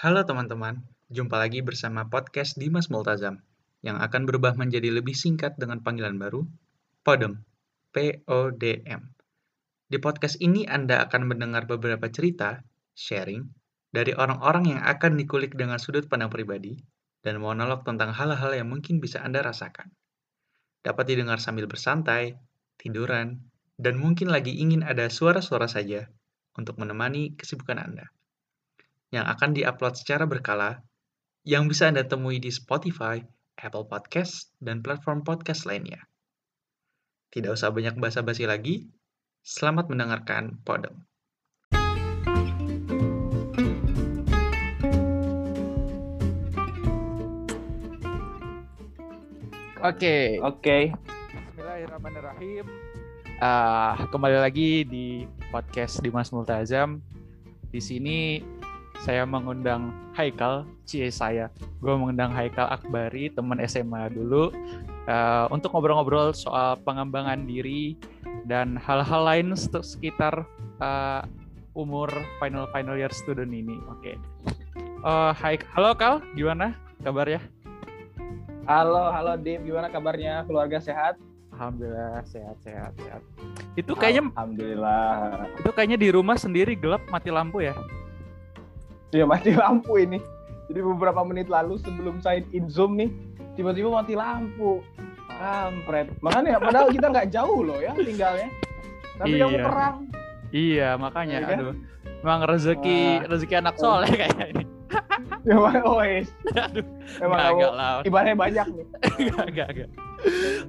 Halo teman-teman, jumpa lagi bersama podcast Dimas Multazam yang akan berubah menjadi lebih singkat dengan panggilan baru, Podem, P-O-D-M. Di podcast ini Anda akan mendengar beberapa cerita, sharing, dari orang-orang yang akan dikulik dengan sudut pandang pribadi dan monolog tentang hal-hal yang mungkin bisa Anda rasakan. Dapat didengar sambil bersantai, tiduran, dan mungkin lagi ingin ada suara-suara saja untuk menemani kesibukan Anda yang akan diupload secara berkala yang bisa Anda temui di Spotify, Apple Podcast, dan platform podcast lainnya. Tidak usah banyak basa-basi lagi, selamat mendengarkan Podem. Oke, Oke, Bismillahirrahmanirrahim. Ah, kembali lagi di podcast Dimas Multazam. Di sini saya mengundang Haikal, cie saya. Gue mengundang Haikal Akbari, teman SMA dulu, eh, untuk ngobrol-ngobrol soal pengembangan diri dan hal-hal lain se- sekitar eh, umur final final year student ini. Oke. Eh, hai, halo Kal, gimana kabarnya? halo halo Dim, gimana kabarnya? Keluarga sehat? Alhamdulillah sehat sehat sehat. Itu kayaknya Alhamdulillah. itu kayaknya di rumah sendiri gelap mati lampu ya. Ya mati lampu ini. Jadi beberapa menit lalu sebelum sign in Zoom nih, tiba-tiba mati lampu. Kampret. Makanya padahal kita nggak jauh loh ya tinggalnya. Tapi kamu Iya. terang. Iya makanya Iya kan? aduh. Memang rezeki Wah. rezeki anak soleh kayaknya ini. Ya oh, wes. Aduh, Emang kamu enggak lah. ibaratnya banyak nih. Enggak.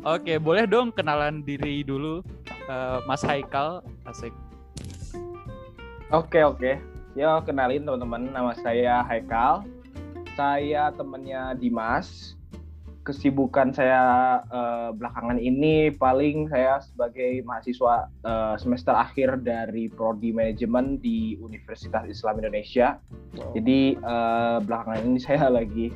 Oke, boleh dong kenalan diri dulu eh, Mas Haikal. Asik. Oke oke. Ya kenalin teman-teman, nama saya Haikal. Saya temannya Dimas. Kesibukan saya eh, belakangan ini paling saya sebagai mahasiswa eh, semester akhir dari prodi manajemen di Universitas Islam Indonesia. Jadi eh, belakangan ini saya lagi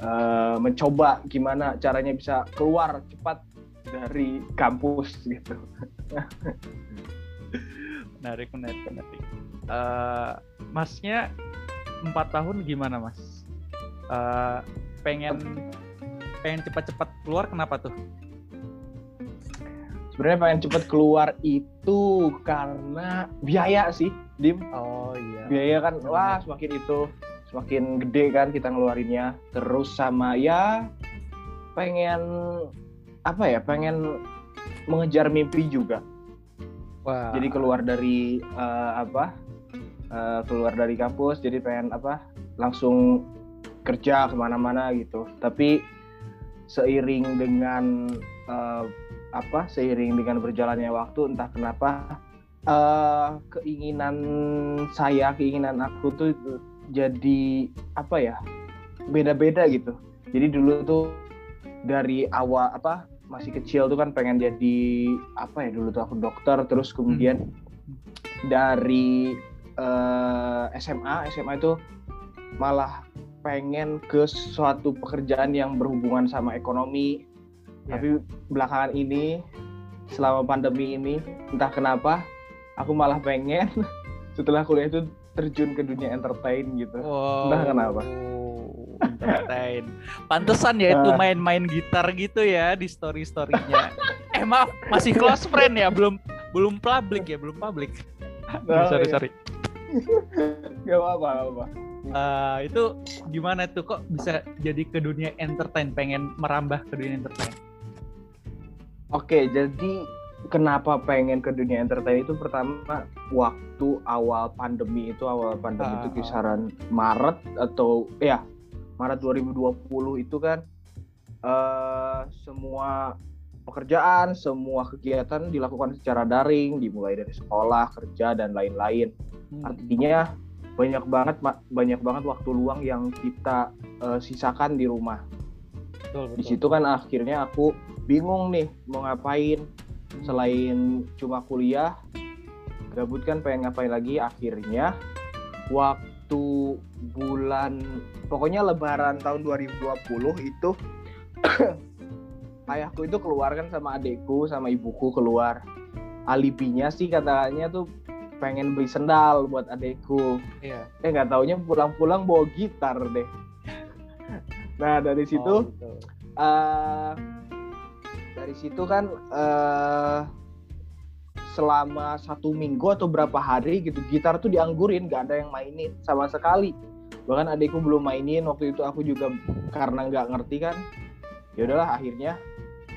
eh, mencoba gimana caranya bisa keluar cepat dari kampus gitu. Menarik, menarik, menarik. Eh, masnya empat tahun gimana mas? Eh, pengen pengen cepat-cepat keluar kenapa tuh? sebenarnya pengen cepet keluar itu karena biaya sih dim Oh iya. biaya kan wah semakin itu semakin gede kan kita ngeluarinnya terus sama ya pengen apa ya pengen mengejar mimpi juga Wah. jadi keluar dari eh, apa eh, keluar dari kampus jadi pengen apa langsung kerja ke mana-mana gitu. Tapi seiring dengan eh, apa seiring dengan berjalannya waktu entah kenapa eh, keinginan saya keinginan aku tuh jadi apa ya beda-beda gitu. Jadi dulu tuh dari awal apa masih kecil tuh kan pengen jadi apa ya dulu tuh aku dokter terus kemudian dari eh, SMA SMA itu malah pengen ke suatu pekerjaan yang berhubungan sama ekonomi Ya. tapi belakangan ini selama pandemi ini entah kenapa aku malah pengen setelah kuliah itu terjun ke dunia entertain gitu Wow. Entah kenapa. Entertain. Pantesan ya itu Ah. main-main gitar gitu ya di story-storynya. eh maaf, masih close friend ya, belum belum public ya, belum public. Oh, sorry iya. sorry. Gak apa-apa apa Eh, itu gimana tuh kok bisa jadi ke dunia entertain, pengen merambah ke dunia entertain? Oke, jadi kenapa pengen ke dunia entertain itu pertama waktu awal pandemi itu awal pandemi Ah, itu ah. kisaran Maret atau ya Maret 2020 itu kan eh semua pekerjaan, semua kegiatan dilakukan secara daring, dimulai dari sekolah, kerja dan lain-lain. Hmm. Artinya banyak banget banyak banget waktu luang yang kita eh, sisakan di rumah. Betul, Di betul. situ kan akhirnya aku bingung nih mau ngapain selain cuma kuliah gabut kan pengen ngapain lagi akhirnya waktu bulan pokoknya lebaran tahun 2020 itu ayahku itu keluar kan sama adekku sama ibuku keluar. Alibinya sih katanya tuh pengen beli sendal buat adekku. Iya. eh nggak taunya pulang-pulang bawa gitar deh. Nah dari situ Oh, gitu. eh dari situ kan eh selama satu minggu atau berapa hari gitu gitar tuh dianggurin nggak ada yang mainin sama sekali. Bahkan adikku belum mainin waktu itu aku juga karena nggak ngerti kan. Ya udahlah akhirnya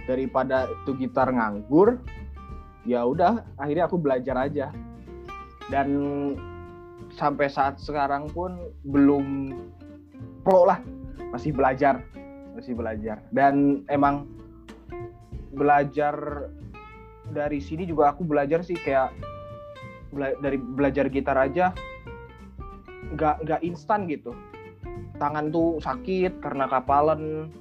daripada itu gitar nganggur ya udah akhirnya aku belajar aja. Dan sampai saat sekarang pun belum pro lah masih belajar masih belajar. Dan emang belajar dari sini juga aku belajar sih kayak bela- dari belajar gitar aja nggak nggak instan gitu. Tangan tuh sakit karena kapalan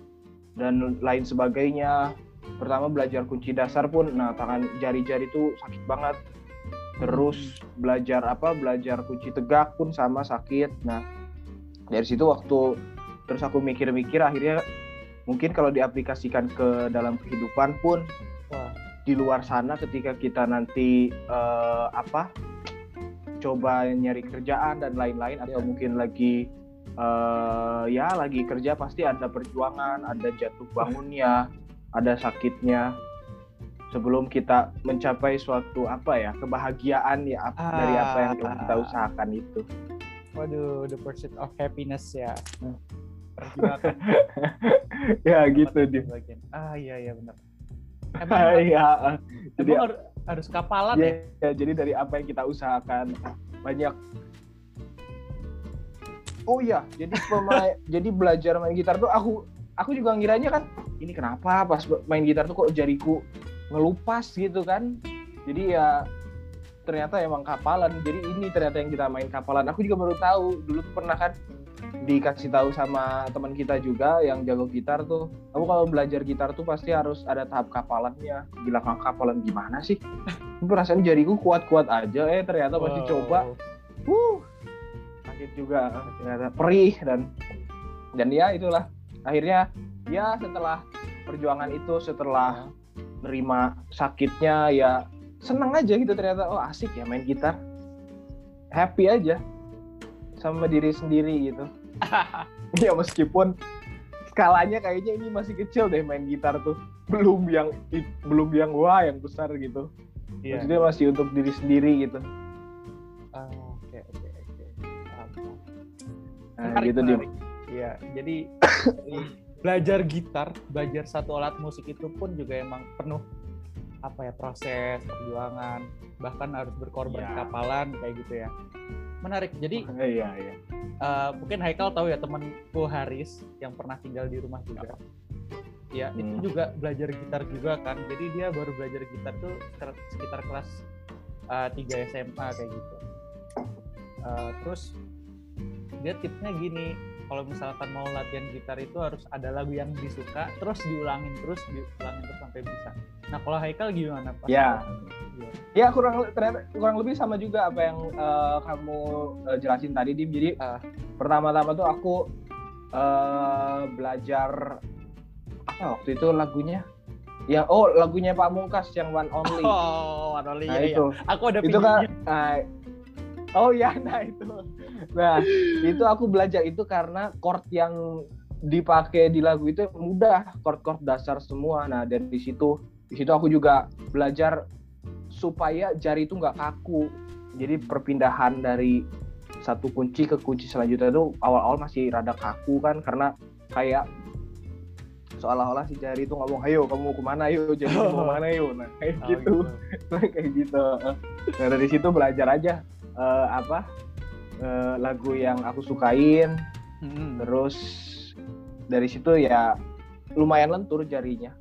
dan lain sebagainya pertama belajar kunci dasar pun nah tangan jari-jari tuh sakit banget terus belajar apa belajar kunci tegak pun sama sakit nah dari situ waktu terus aku mikir-mikir akhirnya mungkin kalau diaplikasikan ke dalam kehidupan pun Wah. di luar sana ketika kita nanti eh, apa coba nyari kerjaan dan lain-lain atau Ya. mungkin lagi eh, ya lagi kerja pasti ada perjuangan ada jatuh bangunnya ada sakitnya sebelum kita mencapai suatu apa ya kebahagiaan ya ap- dari apa yang telah kita Ah. usahakan itu Waduh, the pursuit of happiness ya. Perjuangan ya gitu dia bagian. Ah iya iya benar. Emang, ya jadi emang har- harus kapalan ya? ya, ya, jadi dari apa yang kita usahakan banyak oh iya jadi pemain jadi belajar main gitar tuh aku aku juga ngiranya kan ini kenapa pas main gitar tuh kok jariku ngelupas gitu kan? Jadi ya ternyata emang kapalan. Jadi ini ternyata yang kita main kapalan. Aku juga baru tahu dulu tuh pernah kan dikasih tahu sama teman kita juga yang jago gitar tuh. Kamu kalau belajar gitar tuh pasti harus ada tahap kapalannya. Bilang kapalan gimana sih? Perasaan jariku kuat-kuat aja. Eh ternyata Wow. dicoba uh sakit juga. Ternyata perih dan dan ya itulah. Akhirnya ya setelah perjuangan itu setelah nerima sakitnya ya seneng aja gitu ternyata. Oh asik ya main gitar. Happy aja sama diri sendiri gitu. Ya meskipun skalanya kayaknya ini masih kecil deh main gitar tuh. Belum yang belum yang wah yang besar gitu. Iya. maksudnya masih untuk diri sendiri gitu. Ah, Oke oke oke. Nah, Menarik, gitu menarik. Iya, jadi belajar gitar, belajar satu alat musik itu pun juga emang penuh apa ya proses perjuangan, bahkan harus berkorban Iya. kapalan kayak gitu ya. Menarik. Jadi iya iya eh, mungkin Haikal tahu ya temanku Haris yang pernah tinggal di rumah juga. Ya, Hmm. itu juga belajar gitar juga kan. Jadi dia baru belajar gitar tuh sekitar, kelas eh, 3 SMA kayak gitu. Eh, terus dia tipsnya gini, kalau misalkan mau latihan gitar itu harus ada lagu yang disuka, terus diulangin terus, diulangin terus sampai bisa. Nah, kalau Haikal gimana Pak? Ya. Gimana? ya kurang ternyata kurang lebih sama juga apa yang eh, kamu eh, jelasin tadi Dim jadi Ah. pertama-tama tuh aku eh, belajar apa waktu itu lagunya yang oh lagunya Pak Mungkas yang One Only Oh, Anoli, nah iya, iya. itu Aku ada itu kan nah, oh ya nah itu. Nah itu aku belajar itu karena chord yang dipakai di lagu itu mudah chord-chord dasar semua. Nah dari situ di situ aku juga belajar supaya jari itu nggak kaku. Jadi perpindahan dari satu kunci ke kunci selanjutnya itu awal-awal masih rada kaku kan karena kayak seolah-olah si jari itu ngomong ayo kamu ke mana yuk? Jadi mau ke mana yuk? Nah kayak Oh, gitu. Kayak gitu. Nah dari situ belajar aja eh, apa eh, lagu yang aku sukain, Mm-mm. terus dari situ ya lumayan lentur jarinya.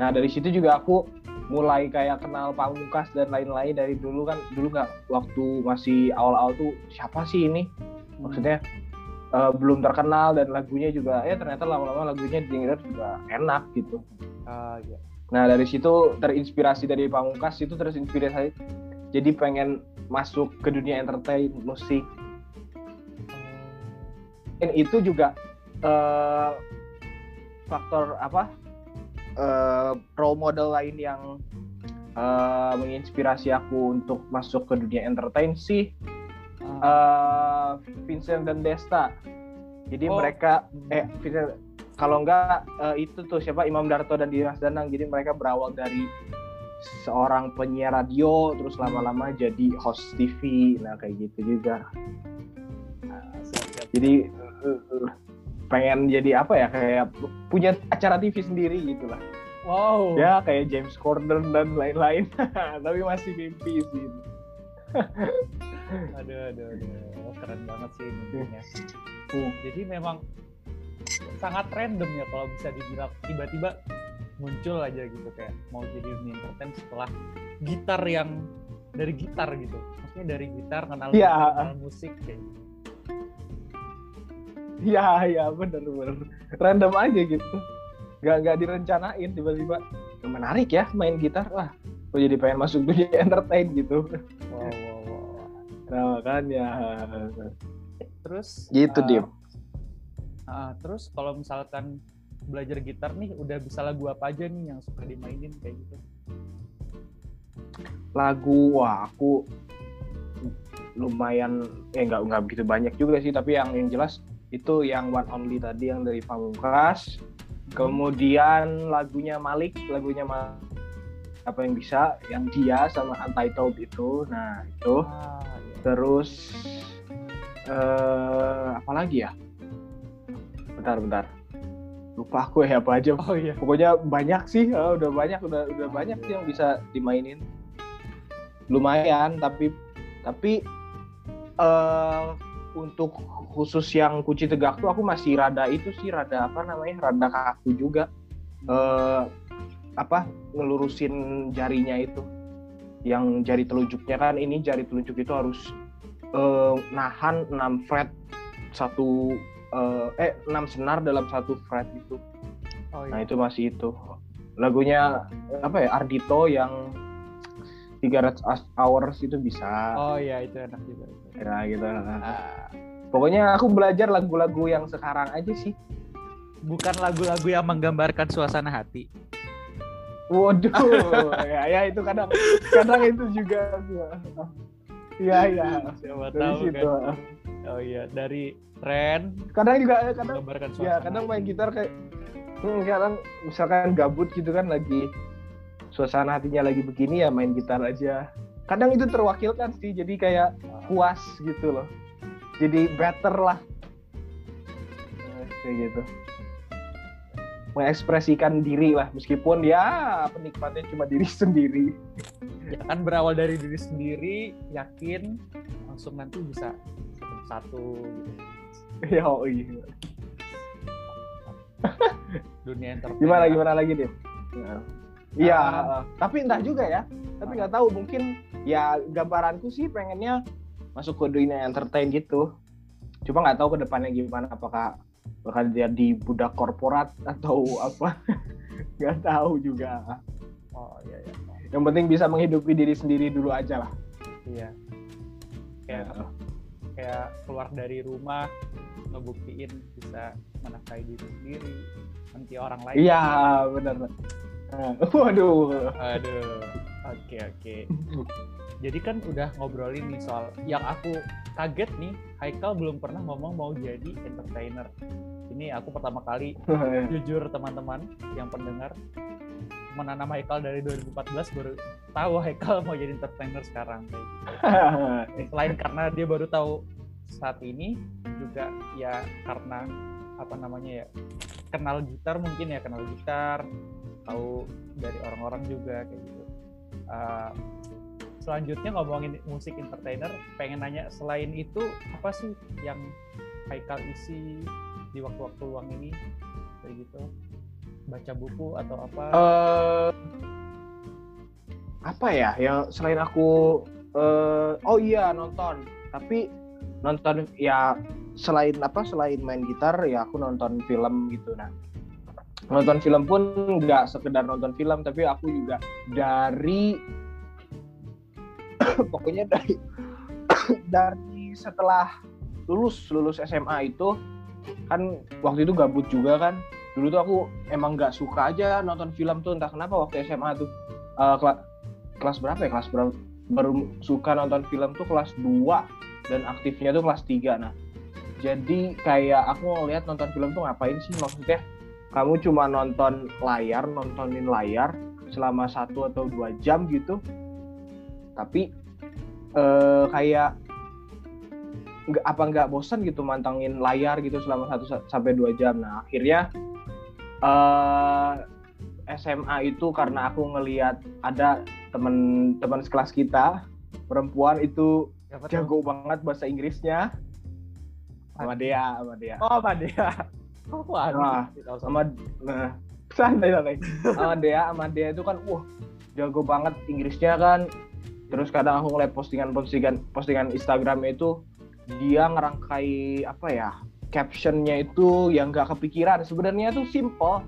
Nah dari situ juga aku mulai kayak kenal pamungkas dan lain-lain dari dulu kan dulu nggak waktu masih awal-awal tuh siapa sih ini maksudnya eh, belum terkenal dan lagunya juga ya ternyata lama-lama lagunya didengar juga enak gitu Ah, iya. Nah dari situ terinspirasi dari Pamungkas itu terinspirasi jadi pengen masuk ke dunia entertain musik dan itu juga eh, faktor apa eh, role model lain yang uh, menginspirasi aku untuk masuk ke dunia entertain sih uh, Vincent dan Desta. Jadi Oh. mereka eh Vincent kalau enggak eh, itu tuh siapa Imam Darto dan Dimas Danang. Jadi mereka berawal dari seorang penyiar radio terus lama-lama jadi host TV. Nah, kayak gitu juga. siap-siap. Jadi pengen jadi apa ya kayak punya acara TV sendiri gitu lah. wow Ya kayak James Corden dan lain-lain. Tapi masih mimpi sih. aduh aduh aduh keren banget sih mimpinya Hmm. jadi memang sangat random ya kalau bisa dibilang tiba-tiba muncul aja gitu kayak mau jadi dunia entertain setelah gitar yang dari gitar gitu maksudnya dari gitar kenal gitar, kenal musik kayak gitu. Iya, iya, bener bener. Random aja gitu. Gak gak direncanain tiba-tiba. "Ya, Menarik ya main gitar. Wah, gue jadi pengen masuk dunia entertain gitu. wow wow wow Nah, makanya. terus Gitu, ah, Dim. ah, terus kalau misalkan belajar gitar nih udah bisa lagu apa aja nih yang suka dimainin kayak gitu Lagu, wah aku lumayan, eh nggak nggak begitu banyak juga sih. Tapi yang yang jelas itu yang One Only tadi yang dari Pamungkas. Kemudian lagunya Malik, lagunya Malik apa yang bisa, yang dia sama Untitled itu. Nah itu. ah, iya. Terus eh apa lagi ya? Bentar, bentar. Lupa aku ya apa aja. oh iya Pokoknya banyak sih, eh, udah banyak, udah udah banyak sih yang bisa dimainin. Lumayan, tapi tapi eh untuk khusus yang kunci tegak tuh aku masih rada itu sih rada apa namanya rada kaku juga eh apa ngelurusin jarinya itu yang jari telunjuknya kan ini jari telunjuk itu harus eh, nahan 6 fret satu eh, eh 6 senar dalam satu fret itu oh nah iya itu masih itu. Lagunya apa ya Ardito yang 300 hours itu bisa. Oh iya itu enak juga itu. ya gitu. Ah, pokoknya aku belajar lagu-lagu yang sekarang aja sih. Bukan lagu-lagu yang menggambarkan suasana hati. Waduh ya ya itu kadang kadang itu juga ya ya siapa dari tahu situ kan. oh iya dari tren kadang juga eh, kadang ya kadang main gitar kayak hmm, kadang misalkan gabut gitu kan lagi suasana hatinya lagi begini ya main gitar aja. Kadang itu terwakilkan sih jadi kayak puas gitu loh. Jadi better lah. Eh, kayak gitu mengekspresikan diri lah meskipun ya penikmatnya cuma diri sendiri. Ya kan berawal dari diri sendiri yakin langsung nanti bisa satu gitu ya. Oh iya dunia entertain gimana ya. gimana lagi deh iya Ah. tapi entah juga ya. Tapi nggak tahu mungkin ya gambaranku sih pengennya masuk ke dunia entertain gitu. Cuma nggak tahu ke depannya gimana apakah bakal jadi budak korporat atau apa nggak tahu juga. Oh iya iya. Yang penting bisa menghidupi diri sendiri dulu aja lah. Iya. Kayak kayak keluar dari rumah ngebuktiin bisa menafkahi diri sendiri nanti orang lain iya benar. Eh, waduh. Aduh, oke oke. Jadi kan udah ngobrolin nih soal yang aku kaget nih, Haikal belum pernah ngomong mau jadi entertainer. Ini aku pertama kali jujur teman-teman yang pendengar menanam Haikal dari 2014 baru tahu Haikal mau jadi entertainer sekarang kayak gitu. Selain karena dia baru tahu saat ini juga ya karena apa namanya ya kenal gitar mungkin ya kenal gitar tahu dari orang-orang juga kayak gitu. Uh, selanjutnya ngomongin musik entertainer, pengen nanya selain itu apa sih yang Haikal isi di waktu-waktu luang ini kayak gitu? Baca buku atau apa? Eh, apa ya yang selain aku eh, oh iya nonton tapi nonton ya selain apa selain main gitar ya aku nonton film gitu nah nonton film pun nggak sekedar nonton film tapi aku juga dari pokoknya dari dari setelah lulus lulus SMA itu kan waktu itu gabut juga kan. Dulu tuh aku emang nggak suka aja nonton film tuh entah kenapa waktu SMA tuh. Eh, kela- kelas berapa ya? Kelas berapa? Baru suka nonton film tuh kelas 2 dan aktifnya tuh kelas 3 nah jadi kayak aku ngeliat nonton film tuh ngapain sih? Maksudnya kamu cuma nonton layar nontonin layar selama satu atau dua jam gitu tapi eh, kayak nggak apa nggak bosan gitu mantengin layar gitu selama satu sampai dua jam. Nah akhirnya eh, SMA itu karena aku ngelihat ada teman-teman sekelas kita perempuan itu Siapa tuh? jago banget bahasa Inggrisnya. Sama Dea sama Dea Oh, Pak Dea. Oh, wah, Wah, sama nah santai santai. Sama Dea sama Dea itu kan wah jago banget Inggrisnya kan terus kadang aku ngeliat postingan postingan postingan Instagramnya itu dia ngerangkai apa ya captionnya itu yang gak kepikiran. Sebenarnya tuh simple.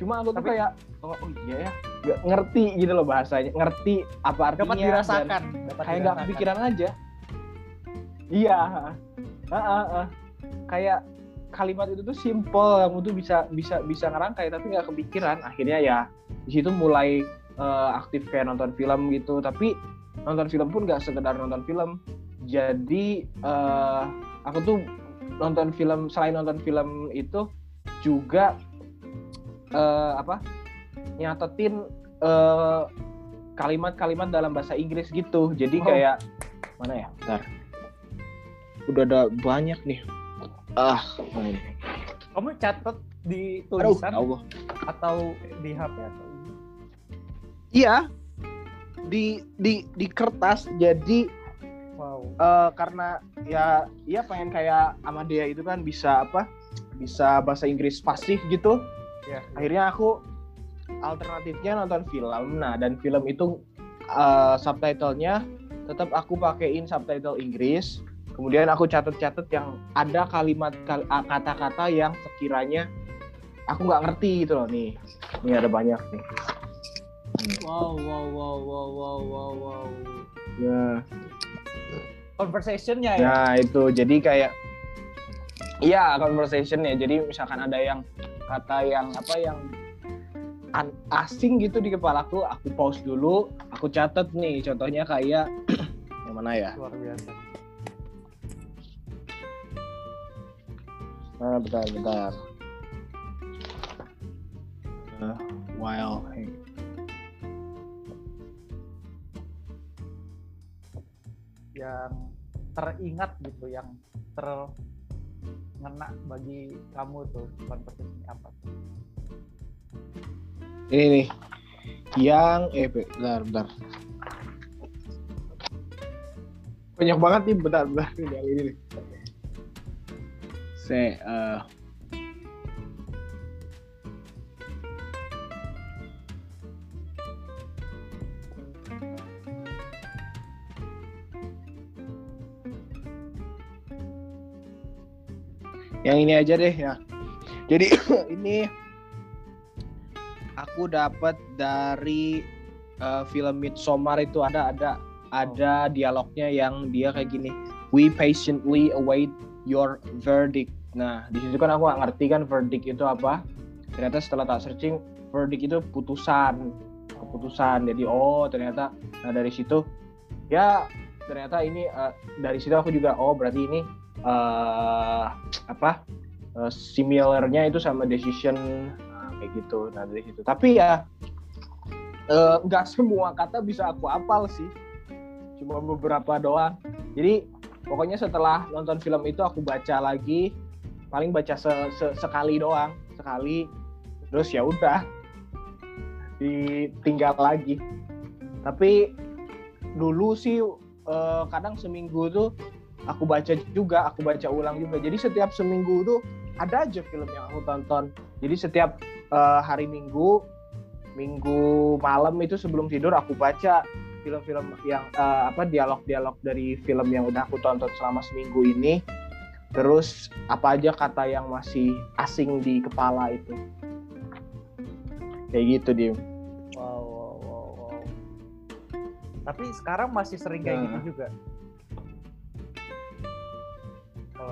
Cuma aku tuh Tapi- kayak oh, oh iya ya. Nggak ngerti gitu loh bahasanya. Ngerti apa artinya dapat dan dirasakan, dapat kayak nggak dirasakan. kepikiran aja. Iya. Ah, ah, ah. kayak kalimat itu tuh simple. Kamu tuh bisa bisa bisa ngerangkai tapi nggak kepikiran. Akhirnya ya di situ mulai eh, aktif kayak nonton film gitu. Tapi nonton film pun nggak sekedar nonton film. Jadi eh, aku tuh nonton film selain nonton film itu juga eh, apa nyatetin eh, kalimat-kalimat dalam bahasa Inggris gitu. Jadi Oh. kayak mana ya? Bentar. udah ada banyak nih. Ah mana ini? Kamu catat di aduh tulisan ya Allah. atau di HP atau? Iya di di di kertas jadi wow. eh, karena ya iya pengen kayak Amadia itu kan bisa apa bisa bahasa Inggris pasif gitu. Ya. akhirnya aku alternatifnya nonton film. Nah dan film itu eh, subtitlenya tetap aku pakein subtitle Inggris. Kemudian aku catat-catat yang ada kalimat kal- kata-kata yang sekiranya aku nggak ngerti gitu loh nih. Ini ada banyak nih Wow, wow, wow, wow, wow, wow, wow. ya Conversationnya ya. Nah itu jadi kayak iya conversationnya. Jadi misalkan ada yang kata yang apa yang an- asing gitu di kepalaku, aku pause dulu, aku catat nih. Contohnya kayak yang mana ya? Luar biasa. Nah, bentar, bentar. Uh, while Yang teringat gitu, yang terngena bagi kamu tuh conversation apa? ini nih yang eh bentar, bentar. Banyak banget nih, bentar, bentar. Ini ini nih. Saya eh, yang ini aja deh ya. Jadi ini aku dapat dari eh, film Midsommar itu ada ada ada dialognya yang dia kayak gini. We patiently await your verdict. Nah, di situ kan aku nggak ngerti kan verdict itu apa. Ternyata setelah tak searching, verdict itu putusan, keputusan. Jadi oh ternyata, nah dari situ ya ternyata ini eh, dari situ aku juga oh berarti ini eh apa eh, similarnya itu sama decision nah, kayak gitu. Nah dari situ. Tapi ya eh, nggak semua kata bisa aku apal sih. Cuma beberapa doang. Jadi pokoknya setelah nonton film itu aku baca lagi paling baca se- se- sekali doang sekali terus ya udah ditinggal lagi tapi dulu sih eh, kadang seminggu tuh aku baca juga aku baca ulang juga jadi setiap seminggu tuh ada aja film yang aku tonton jadi setiap eh, hari minggu minggu malam itu sebelum tidur aku baca film-film yang eh, apa dialog-dialog dari film yang udah aku tonton selama seminggu ini terus apa aja kata yang masih asing di kepala itu kayak gitu dim Wow, wow, wow, wow. Tapi sekarang masih sering kayak Nah. gitu juga.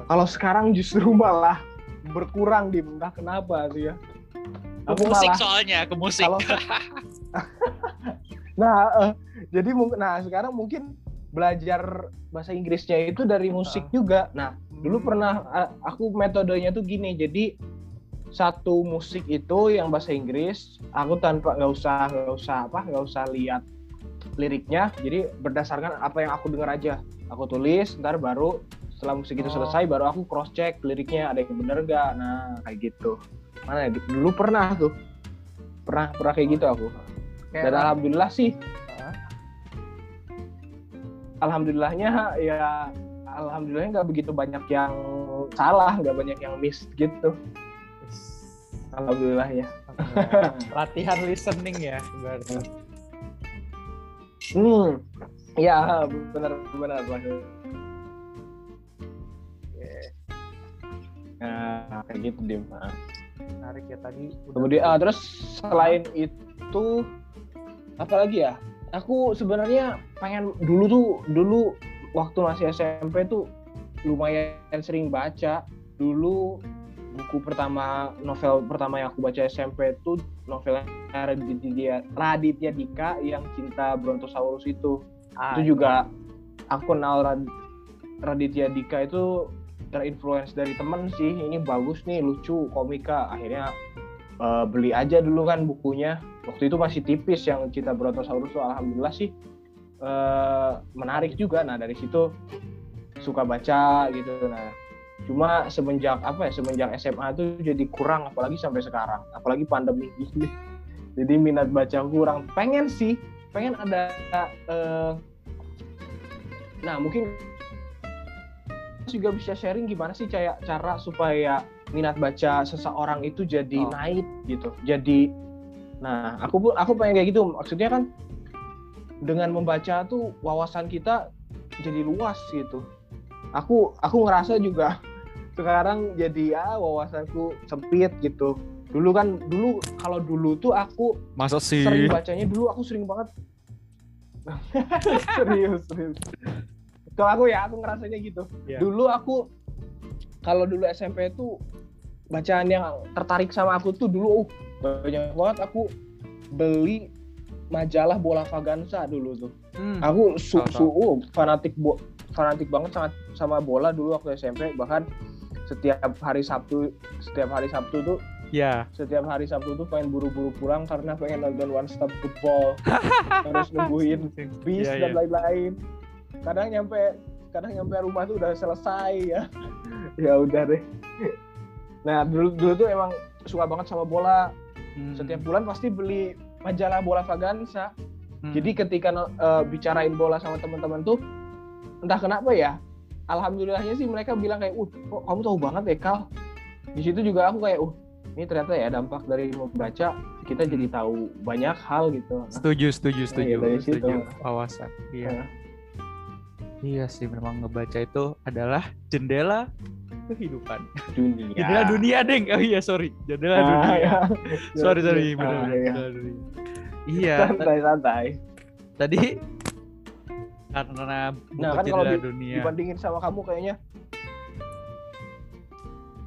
Kalau sekarang justru malah berkurang dim entah kenapa tuh ya Ke aku musik malah soalnya, ke musik. kalau nah eh, jadi mungkin nah sekarang mungkin belajar bahasa Inggrisnya itu dari musik Ah. juga nah dulu Hmm. pernah a- aku metodenya tuh gini jadi satu musik itu yang bahasa Inggris aku tanpa nggak usah nggak usah apa nggak usah lihat liriknya jadi berdasarkan apa yang aku dengar aja aku tulis ntar baru setelah musik itu Oh. selesai baru aku cross check liriknya ada yang bener nggak. Nah kayak gitu. Mana ya? Dulu pernah tuh. Pernah pernah kayak gitu aku. Dan Kayak- alhamdulillah sih. Ah. alhamdulillahnya ya alhamdulillahnya nggak begitu banyak yang salah nggak banyak yang miss gitu. Alhamdulillah. Ya latihan listening ya berarti. hmm. Ya benar benar nah kayak gitu dim Nah, menarik ya tadi udah- kemudian ah, terus selain itu apa lagi ya? Aku sebenarnya pengen dulu tuh dulu waktu masih SMP tuh lumayan sering baca. Dulu buku pertama novel pertama yang aku baca SMP itu novel Raditya, Raditya Dika yang cinta Brontosaurus itu. Ah, itu juga aku kenal Rad- Raditya Dika itu terinfluence dari temen sih. Ini bagus nih lucu komika. Akhirnya eh, beli aja dulu kan bukunya. Waktu itu masih tipis yang cinta Brontosaurus tuh alhamdulillah sih eh, menarik juga. Nah dari situ suka baca gitu. Nah cuma semenjak apa ya semenjak SMA tuh jadi kurang apalagi sampai sekarang. Apalagi pandemi gini. Jadi minat baca kurang. Pengen sih pengen ada eh, nah mungkin juga bisa sharing gimana sih kayak cara supaya minat baca seseorang itu jadi Oh. naik gitu. Jadi nah aku pun aku pengen kayak gitu. Maksudnya kan dengan membaca tuh wawasan kita jadi luas gitu. Aku aku ngerasa juga sekarang jadi ya wawasanku sempit gitu. Dulu kan dulu kalau dulu tuh aku masa sih? sering bacanya dulu aku sering banget. Serius serius kalau aku ya aku ngerasanya gitu. Iya. dulu aku kalau dulu SMP tuh bacaan yang tertarik sama aku tuh dulu uh, banyak banget aku beli majalah bola Vaganza dulu tuh. Hmm. aku su, su uh, fanatik bo, fanatik banget sama sama bola dulu waktu SMP bahkan setiap hari Sabtu setiap hari Sabtu tuh ya setiap hari Sabtu tuh pengen buru-buru pulang karena pengen nonton One Stop Football. Harus nungguin bis Iya, dan iya. lain-lain kadang nyampe kadang nyampe rumah tuh udah selesai ya. Ya udah deh. Nah dulu dulu tuh emang suka banget sama bola. Hmm. setiap bulan pasti beli majalah bola Vaganza. Hmm. jadi ketika eh, bicarain bola sama teman-teman tuh entah kenapa ya alhamdulillahnya sih mereka bilang kayak uh kok kamu tahu banget ya Kal? Di situ juga aku kayak uh ini ternyata ya dampak dari membaca kita jadi tahu banyak hal gitu. Setuju setuju setuju Iya, dari situ. setuju wawasan iya. Nah, iya sih memang ngebaca itu adalah jendela kehidupan. Dunia. Jendela dunia deng. Oh iya sorry. Jendela Ah, dunia. ya. sorry sorry. Ah, benar iya. jendela dunia. Iya ta- santai. santai tadi karena buku Nah, kan kalau jendela di- dunia. dibandingin sama kamu kayaknya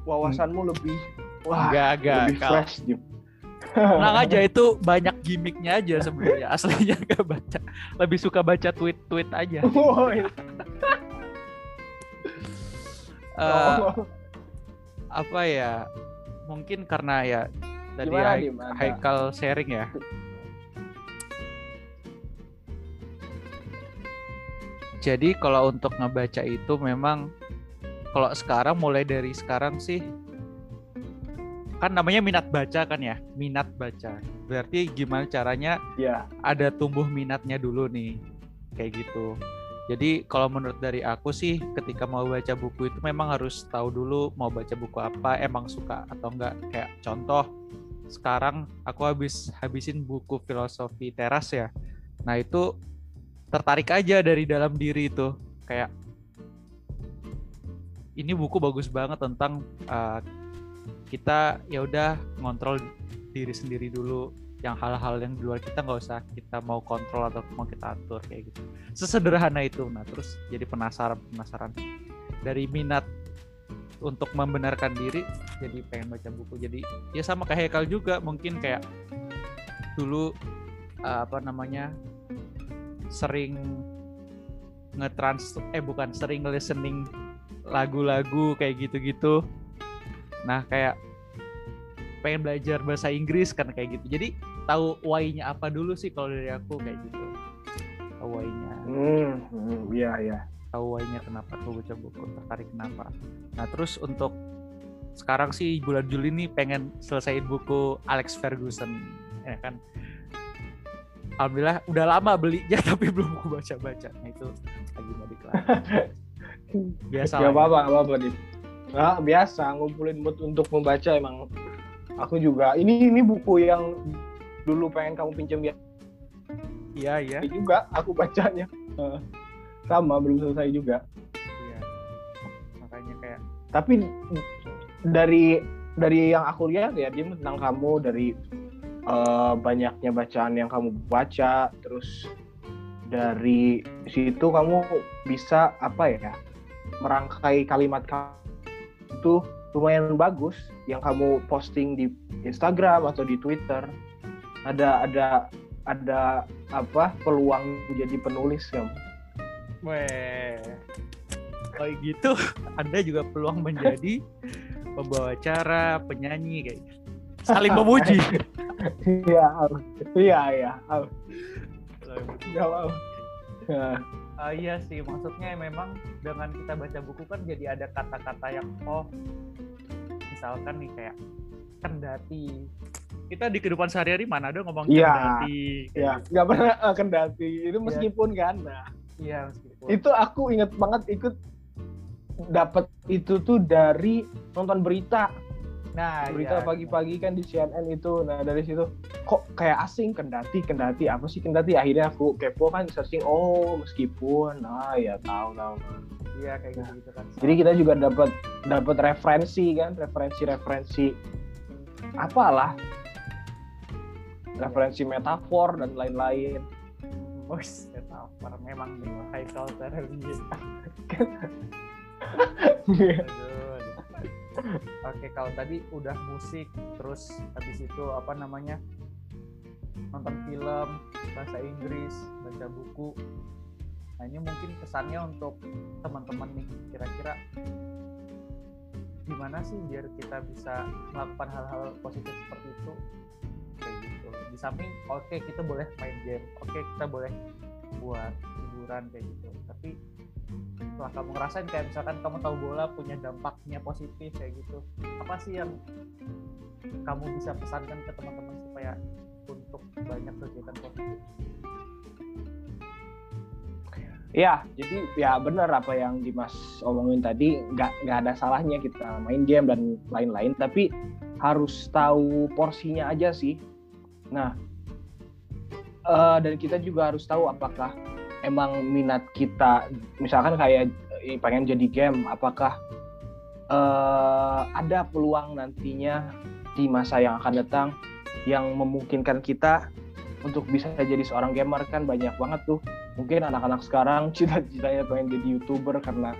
wawasanmu lebih wah enggak enggak lebih fresh. Tenang aja itu banyak gimmicknya aja sebenarnya. Aslinya gak baca. Lebih suka baca tweet tweet aja Woi. Oh. apa ya? Mungkin karena ya tadi Gimana, Hai- Haikal sharing ya. Jadi kalau untuk ngebaca itu memang kalau sekarang mulai dari sekarang sih kan namanya minat baca kan ya? Minat baca. Berarti gimana caranya ya ada tumbuh minatnya dulu nih? Kayak gitu. Jadi kalau menurut dari aku sih ketika mau baca buku itu memang harus tahu dulu mau baca buku apa emang suka atau enggak. Kayak contoh sekarang aku habis habisin buku filosofi teras ya. Nah itu tertarik aja dari dalam diri itu. Kayak ini buku bagus banget tentang uh, kita ya udah ngontrol diri sendiri dulu yang hal-hal yang di luar kita nggak usah kita mau kontrol atau mau kita atur kayak gitu. Sesederhana itu. Nah terus jadi penasaran penasaran. Dari minat untuk membenarkan diri jadi pengen baca buku. Jadi ya sama kayak Hekal juga mungkin kayak dulu uh, apa namanya sering ngetrans eh bukan sering listening lagu-lagu kayak gitu-gitu nah kayak pengen belajar bahasa Inggris kan kayak gitu. Jadi tahu why-nya apa dulu sih kalau dari aku kayak gitu. Tahu why-nya. Hmm, hmm, iya iya. tahu why-nya kenapa tuh baca buku tertarik kenapa. Nah terus untuk sekarang sih bulan Juli nih pengen selesaiin buku Alex Ferguson. Ya kan? Alhamdulillah udah lama belinya tapi belum aku baca-baca. Nah itu lagi mau dikelar biasa Gak ya. apa-apa, gak apa-apa nih. Nah, biasa ngumpulin mood untuk membaca emang. Aku juga. Ini ini buku yang dulu pengen kamu pinjam ya iya iya juga aku bacanya. Eh, sama belum selesai juga. iya makanya kayak Tapi dari dari yang aku lihat ya dia tentang kamu dari eh, banyaknya bacaan yang kamu baca terus dari situ kamu bisa apa ya merangkai kalimat kamu itu lumayan bagus. Yang kamu posting di Instagram atau di Twitter ada ada ada apa peluang jadi penulis kamu Weh. Kalau gitu, Anda juga peluang menjadi pembawa acara, penyanyi kayak gitu. Saling memuji. iya iya iya Ah, iya sih, maksudnya memang dengan kita baca buku kan jadi ada kata-kata yang oh misalkan nih kayak kendati. Kita di kehidupan sehari-hari mana ada ngomong Iya, kendati. ya gitu. nggak pernah eh, kendati itu meskipun kan nah Iya, meskipun. itu aku inget banget ikut dapat itu tuh dari nonton berita nah, berita iya, pagi-pagi kan di CNN itu. Nah dari situ kok kayak asing? Kendati kendati apa sih? Kendati. Akhirnya aku kepo kan searching oh meskipun. Nah ya tahu tahu Iya, kayak gitu, gitu kan. jadi kita juga dapat dapat referensi kan referensi referensi apalah. Referensi metafor dan lain-lain. Wes, metafor memang nih Haikal Terhubung. Oke, kalau tadi udah musik, terus habis itu apa namanya? nonton film, bahasa Inggris, baca buku. Nah, ini mungkin kesannya untuk teman-teman nih, kira-kira gimana sih biar kita bisa melakukan hal-hal positif seperti itu? Kayak gitu. Di samping, oke kita boleh main game, oke kita boleh buat hiburan kayak gitu. Tapi setelah kamu ngerasain kayak misalkan kamu tahu bola punya dampaknya positif kayak gitu apa sih yang kamu bisa pesankan ke teman-teman supaya untuk banyak kegiatan positif Ya, jadi ya benar apa yang Dimas omongin tadi, nggak nggak ada salahnya kita main game dan lain-lain, tapi harus tahu porsinya aja sih. Nah, eh, dan kita juga harus tahu apakah emang minat kita, misalkan kayak eh, pengen jadi game, apakah eh, ada peluang nantinya di masa yang akan datang yang memungkinkan kita untuk bisa jadi seorang gamer kan banyak banget tuh mungkin anak-anak sekarang cita-citanya pengen jadi youtuber karena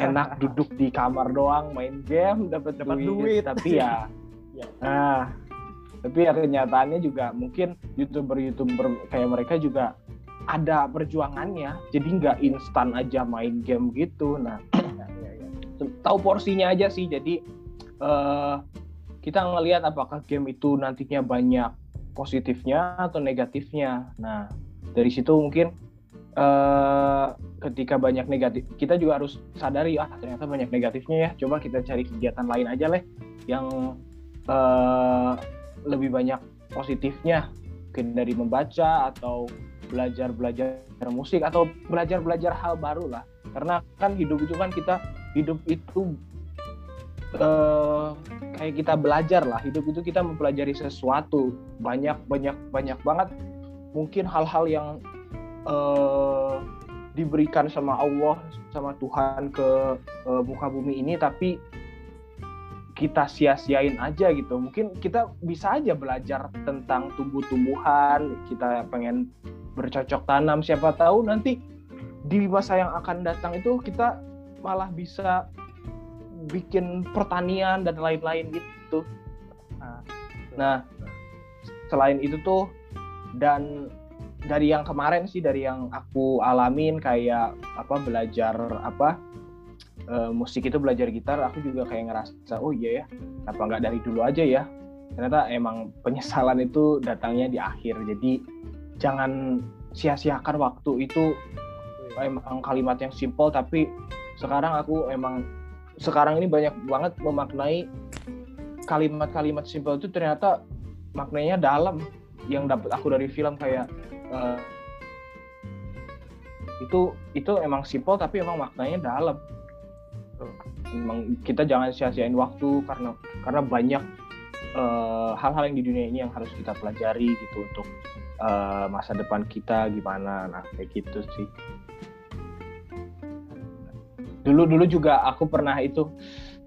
enak duduk di kamar doang main game dapat Dapat duit. duit. tapi ya Ya. nah tapi ya kenyataannya juga mungkin youtuber-youtuber kayak mereka juga ada perjuangannya jadi nggak instan aja main game gitu. Nah ya, ya, ya. tahu porsinya aja sih jadi eh, kita ngelihat apakah game itu nantinya banyak positifnya atau negatifnya. Nah dari situ mungkin eh, ketika banyak negatif kita juga harus sadari ah ternyata banyak negatifnya ya. Coba kita cari kegiatan lain aja leh yang eh, lebih banyak positifnya. Mungkin dari membaca atau belajar belajar musik atau belajar belajar hal baru lah. Karena kan hidup itu kan kita hidup itu eh, kayak kita belajar lah. Hidup itu kita mempelajari sesuatu. Banyak banyak banyak banget. Mungkin hal-hal yang eh, diberikan sama Allah sama Tuhan ke eh, muka bumi ini tapi kita sia-siain aja gitu. Mungkin kita bisa aja belajar tentang tumbuh-tumbuhan kita pengen bercocok tanam siapa tahu nanti di masa yang akan datang itu kita malah bisa bikin pertanian dan lain-lain gitu. Nah, Nah, selain itu tuh dan dari yang kemarin sih dari yang aku alamin kayak apa belajar apa uh, musik itu belajar gitar aku juga kayak ngerasa oh iya ya apa nggak dari dulu aja ya ternyata emang penyesalan itu datangnya di akhir jadi jangan sia-siakan waktu itu emang kalimat yang simple tapi sekarang aku emang sekarang ini banyak banget memaknai kalimat-kalimat simple itu ternyata maknanya dalam. Yang dapat aku dari film kayak uh, itu itu emang simple tapi emang maknanya dalam. Emang kita jangan sia-siain waktu karena karena banyak eh, hal-hal uh, yang di dunia ini yang harus kita pelajari gitu untuk uh, masa depan kita gimana. Nah kayak gitu sih. Dulu dulu juga aku pernah itu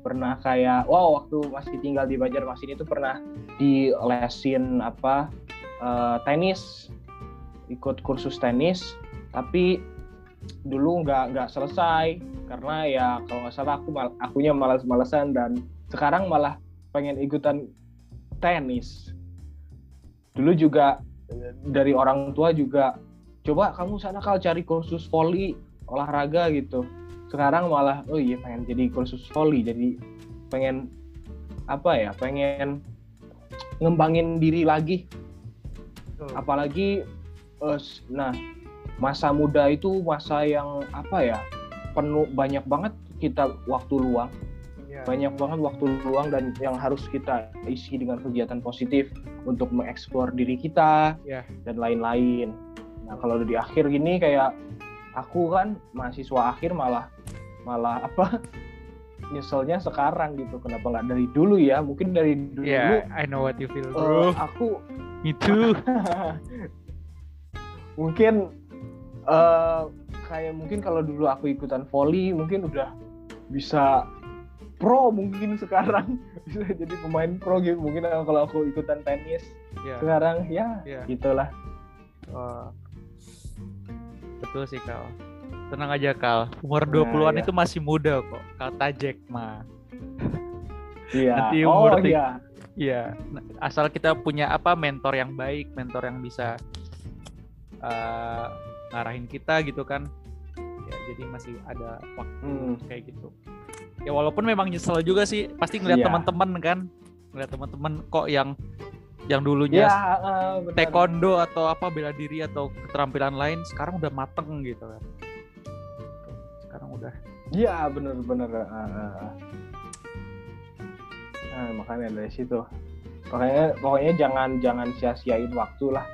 pernah kayak wow waktu masih tinggal di Banjarmasin itu pernah di lesin apa uh, tenis ikut kursus tenis tapi dulu nggak nggak selesai. Karena ya kalau nggak salah aku mal, akunya malas-malasan dan sekarang malah pengen ikutan tenis. Dulu juga dari orang tua juga coba kamu sana kal cari kursus volley olahraga gitu. Sekarang malah oh iya pengen jadi kursus volley jadi pengen apa ya pengen ngembangin diri lagi. Apalagi uh, nah masa muda itu masa yang apa ya penuh banyak banget kita waktu luang. Yeah. banyak banget waktu luang dan yang harus kita isi dengan kegiatan positif untuk mengeksplor diri kita yeah. dan lain-lain. Nah kalau di akhir gini kayak aku kan mahasiswa akhir malah malah apa? Nyeselnya sekarang gitu. Kenapa nggak dari dulu ya? Mungkin dari dulu yeah, I know what you feel bro. uh, aku itu mungkin uh, kayak mungkin kalau dulu aku ikutan volley mungkin udah bisa pro mungkin sekarang bisa jadi pemain pro gitu mungkin kalau aku ikutan tenis yeah. sekarang ya yeah. gitulah oh. betul sih kau Tenang aja Kal, umur 20-an nah, iya. itu masih muda kok. Kata Jack mah. Iya. Nanti umur oh, iya. Iya, asal kita punya apa mentor yang baik, mentor yang bisa uh, ngarahin kita gitu kan. Ya, jadi masih ada waktu hmm. kayak gitu. Ya walaupun memang nyesel juga sih, pasti ngeliat yeah. teman-teman kan, ngeliat teman-teman kok yang yang dulunya ya, uh, taekwondo atau apa bela diri atau keterampilan lain sekarang udah mateng gitu kan. Sekarang udah. Iya bener-bener uh, uh. nah makanya dari situ. Pokoknya pokoknya jangan jangan sia-siain waktu lah.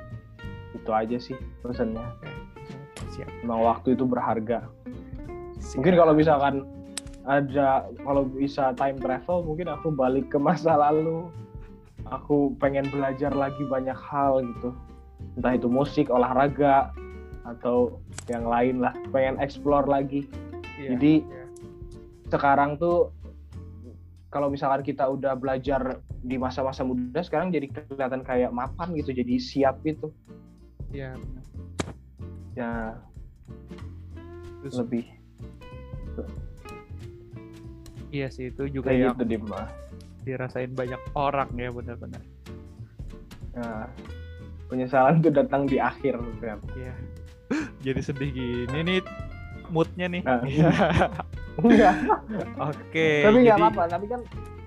Itu aja sih pesannya. Siap. emang waktu itu berharga. Siap. mungkin kalau misalkan ada kalau bisa time travel mungkin aku balik ke masa lalu. Aku pengen belajar lagi banyak hal gitu. Entah itu musik olahraga atau yang lain lah. Pengen explore lagi. Yeah, jadi yeah. sekarang tuh kalau misalkan kita udah belajar di masa-masa muda sekarang jadi kelihatan kayak mapan gitu jadi siap gitu. Iya yeah, ya. Terus, lebih iya sih itu juga kayak yang gitu, dirasain banyak orang ya benar-benar nah, penyesalan tuh datang di akhir kan iya jadi sedih gini nih moodnya nih. Uh, iya. Oke. Tapi nggak jadi... apa-apa. Tapi kan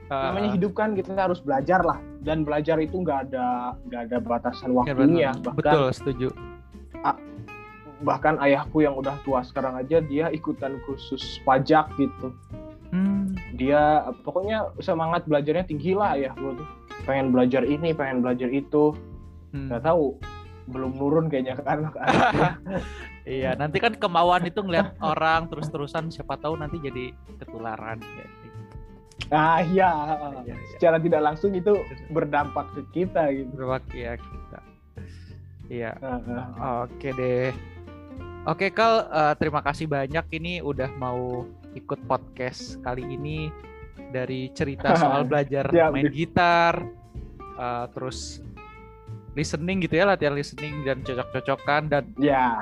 uh, namanya hidup kan kita harus belajar lah. Dan belajar itu nggak ada nggak ada batasan iya, waktunya. Ya, Bahkan, Betul, setuju. bahkan ayahku yang udah tua sekarang aja dia ikutan kursus pajak gitu. Hmm. Dia pokoknya semangat belajarnya tinggi lah ya gue tuh. Pengen belajar ini, pengen belajar itu. Hmm. Gak tahu belum nurun kayaknya kan iya nanti kan kemauan itu ngeliat orang terus-terusan siapa tahu nanti jadi ketularan ya. ah iya. iya. secara tidak langsung itu berdampak ke kita gitu berdampak ya kita iya uh, uh. oke deh oke kal uh, terima kasih banyak ini udah mau ikut podcast kali ini dari cerita soal belajar main gitar uh, terus listening gitu ya latihan listening dan cocok-cocokan dan ya yeah.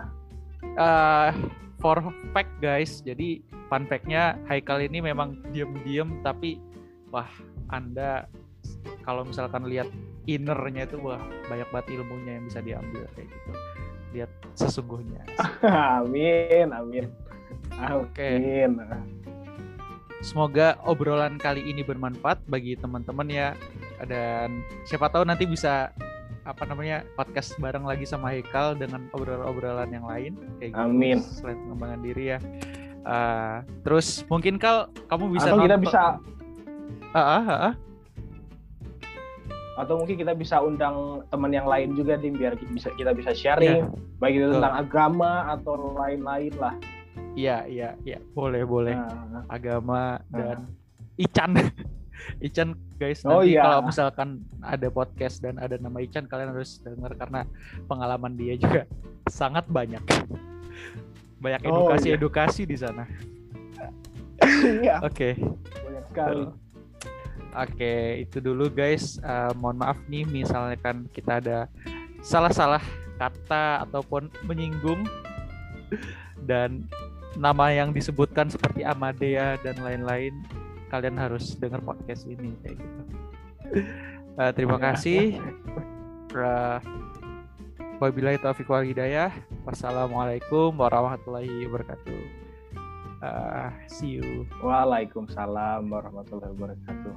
uh, for fact guys jadi fun factnya Haikal ini memang diem-diem tapi wah anda kalau misalkan lihat innernya itu wah banyak banget ilmunya yang bisa diambil kayak gitu lihat sesungguhnya. amin, amin. Oke. Amin. Semoga obrolan kali ini bermanfaat bagi teman-teman ya dan siapa tahu nanti bisa apa namanya podcast bareng lagi sama Haikal dengan obrolan-obrolan yang lain kayak gitu Amin. selain pengembangan diri ya. Uh, terus mungkin kal kamu bisa atau kita bisa Ah, ah, ah, ah. atau mungkin kita bisa undang teman yang lain juga nih biar kita bisa kita bisa sharing baik itu Betul. tentang agama atau lain-lain lah. Iya, iya, iya, boleh, boleh. Nah, Agama dan Ican. Ican guys, Oh, nanti iya. kalau misalkan ada podcast dan ada nama Ican kalian harus dengar karena pengalaman dia juga sangat banyak. Banyak Oh, iya. edukasi-edukasi di sana. Iya, Oke. banyak sekali. Oke, itu dulu guys. Eh, mohon maaf nih misalnya kan kita ada salah-salah kata ataupun menyinggung dan nama yang disebutkan seperti Amadea dan lain-lain, kalian harus dengar podcast ini kayak gitu. Eh, terima Ya, kasih. Wabillahi taufiq wal hidayah. Wassalamualaikum warahmatullahi wabarakatuh. Eh, see you. Waalaikumsalam warahmatullahi wabarakatuh.